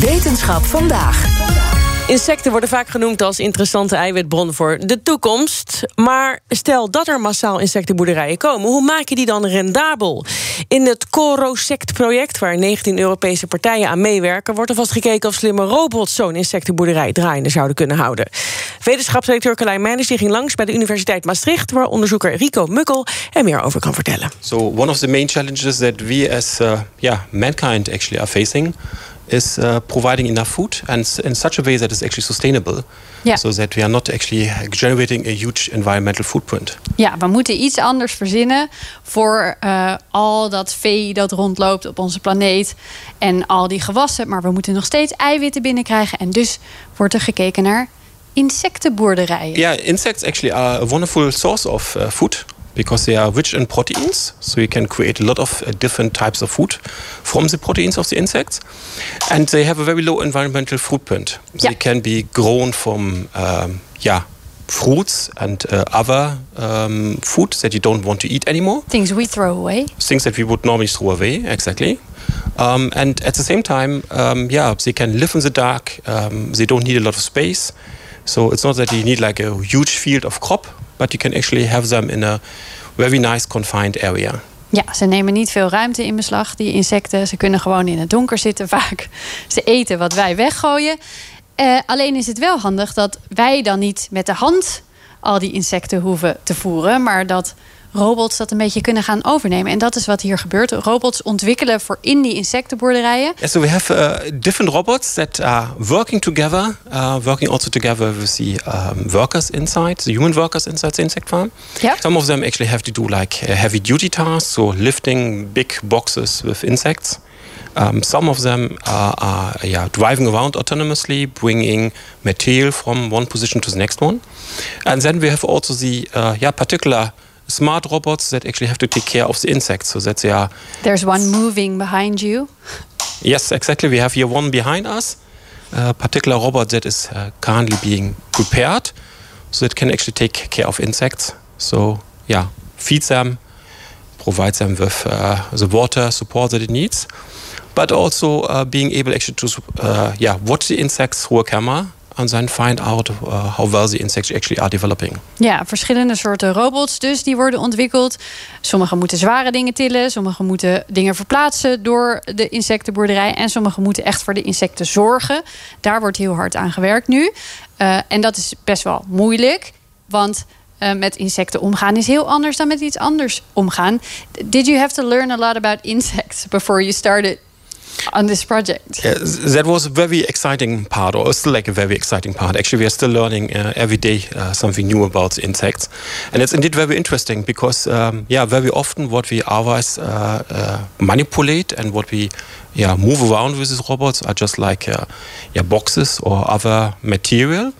Wetenschap vandaag. Insecten worden vaak genoemd als interessante eiwitbron voor de toekomst. Maar stel dat er massaal insectenboerderijen komen, hoe maak je die dan rendabel? In het Corosect-project, waar 19 Europese partijen aan meewerken, wordt er vast gekeken of slimme robots zo'n insectenboerderij draaiende zouden kunnen houden. Wetenschapsdirecteur Carlijn die ging langs bij de Universiteit Maastricht, waar onderzoeker Rico Mukkel er meer over kan vertellen. So one of the main challenges that we as uh, yeah mankind actually are facing is uh, providing enough food and in such a way that is actually sustainable. Ja. So that we are not actually generating a huge environmental footprint. Ja, we moeten iets anders verzinnen voor uh, al dat vee dat rondloopt op onze planeet en al die gewassen. Maar we moeten nog steeds eiwitten binnenkrijgen. En dus wordt er gekeken naar insectenboerderijen. Yeah, insects actually are a wonderful source of uh, food because they are rich in proteins. So you can create a lot of uh, different types of food from the proteins of the insects. And they have a very low environmental footprint. They can be grown from, um, yeah, fruits and uh, other um, food that you don't want to eat anymore. Things we throw away. Things that we would normally throw away, exactly. Um, and at the same time, um, yeah, they can live in the dark. Um, they don't need a lot of space. So it's not that you need like a huge field of crop, but you can actually have them in a very nice confined area. Ja, ze nemen niet veel ruimte in beslag, die insecten. Ze kunnen gewoon in het donker zitten vaak. Ze eten wat wij weggooien. Uh, alleen is het wel handig dat wij dan niet met de hand al die insecten hoeven te voeren, maar dat robots dat een beetje kunnen gaan overnemen. En dat is wat hier gebeurt. Robots ontwikkelen voor in die insectenboerderijen. Yeah, so we have uh, different robots that are working together, uh, working also together with the um, workers inside, the human workers inside the insect farm. Yeah. Some of them actually have to do like uh, heavy duty tasks, so lifting big boxes with insects. Um, some of them are, are yeah, driving around autonomously, bringing material from one position to the next one. And then we have also the uh, yeah, particular smart robots that actually have to take care of the insects so that they are. There's one moving behind you. Yes, exactly. We have here one behind us, a particular robot that is uh, currently being prepared so it can actually take care of insects. So, yeah, feed them, provide them with uh, the water support that it needs, but also uh, being able actually to uh, yeah, watch the insects through a camera and then find out uh, how well the insects actually are developing. Ja, verschillende soorten robots dus die worden ontwikkeld. Sommige moeten zware dingen tillen, sommige moeten dingen verplaatsen door de insectenboerderij en sommige moeten echt voor de insecten zorgen. Daar wordt heel hard aan gewerkt nu. Uh, en dat is best wel moeilijk, want uh, met insecten omgaan is heel anders dan met iets anders omgaan. Did you have to learn a lot about insects before you started on this project? Yeah, that was a very exciting part, or still like a very exciting part. Actually, we are still learning uh, every day uh, something new about insects, and it's indeed very interesting because, um, yeah, very often what we otherwise uh, uh manipulate and what we yeah move around with these robots are just like uh, yeah boxes or other material.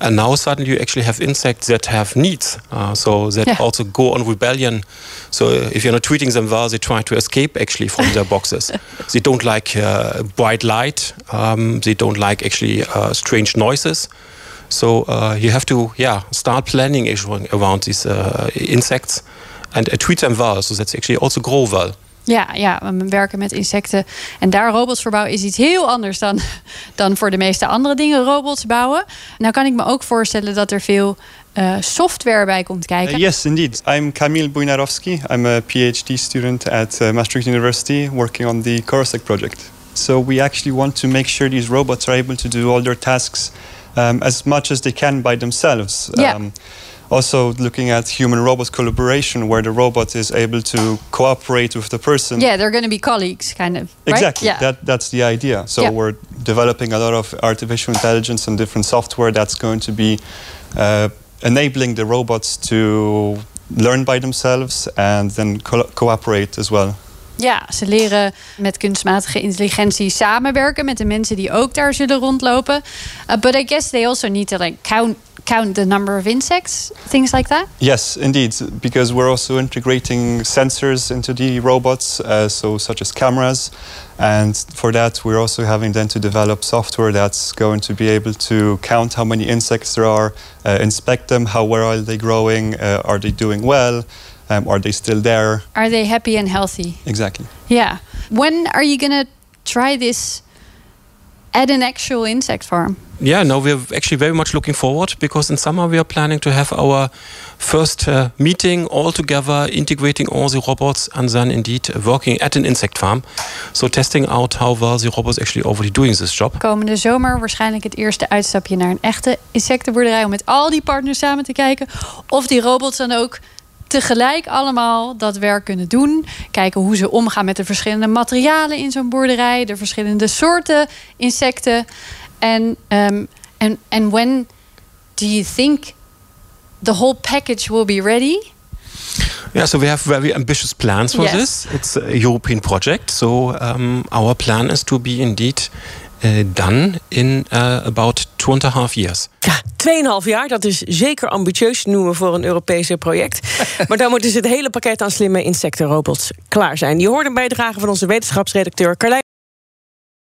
And now suddenly you actually have insects that have needs, uh, so that Yeah. also go on rebellion. So if you're not treating them well, they try to escape actually from their boxes. They don't like uh, bright light. Um, they don't like actually uh, strange noises. So uh, you have to yeah start planning around these uh, insects and uh, treat them well, so that they actually also grow well. Ja, ja, we werken met insecten. En daar robots voor bouwen is iets heel anders dan, dan voor de meeste andere dingen robots bouwen. Nou kan ik me ook voorstellen dat er veel uh, software bij komt kijken. Uh, yes, indeed. I'm Kamil Bujnarowski. I'm a PhD student at uh, Maastricht University working on the Corosec project. So we actually want to make sure these robots are able to do all their tasks um, as much as they can by themselves. Yeah. Um, also looking at human robot collaboration where the robot is able to cooperate with the person Yeah, they're going to be colleagues, kind of. Right? Exactly. Yeah. That that's the idea. So Yeah. we're developing a lot of artificial intelligence and different software that's going to be uh, enabling the robots to learn by themselves and then co- cooperate as well. Ja, ze leren met kunstmatige intelligentie samenwerken met de mensen die ook daar zullen rondlopen. Uh, but I guess they also need to like count count the number of insects, things like that. Yes, indeed, because we're also integrating sensors into the robots, uh, so such as cameras, and for that we're also having then to develop software that's going to be able to count how many insects there are, uh, inspect them, how well are they growing, uh, are they doing well. Um, are they still there? Are they happy and healthy? Exactly. Yeah. When are you going to try this at an actual insect farm? Yeah, no, we're actually very much looking forward because in summer we are planning to have our first uh, meeting all together, integrating all the robots and then indeed working at an insect farm. So testing out how well the robots actually already doing this job. Komende zomer waarschijnlijk het eerste uitstapje naar een echte insectenboerderij om met al die partners samen te kijken of die robots dan ook tegelijk allemaal dat werk kunnen doen. Kijken hoe ze omgaan met de verschillende materialen in zo'n boerderij, de verschillende soorten insecten. En um, and and when do you think the whole package will be ready? Yeah, so we have very ambitious plans for Yes. this. It's a European project, so um, our plan is to be indeed uh, done in uh, about two and a half years. Ja, 2,5 jaar, dat is zeker ambitieus te noemen voor een Europese project. maar dan moet dus het hele pakket aan slimme insectenrobots klaar zijn. Je hoort een bijdrage van onze wetenschapsredacteur Carlijn.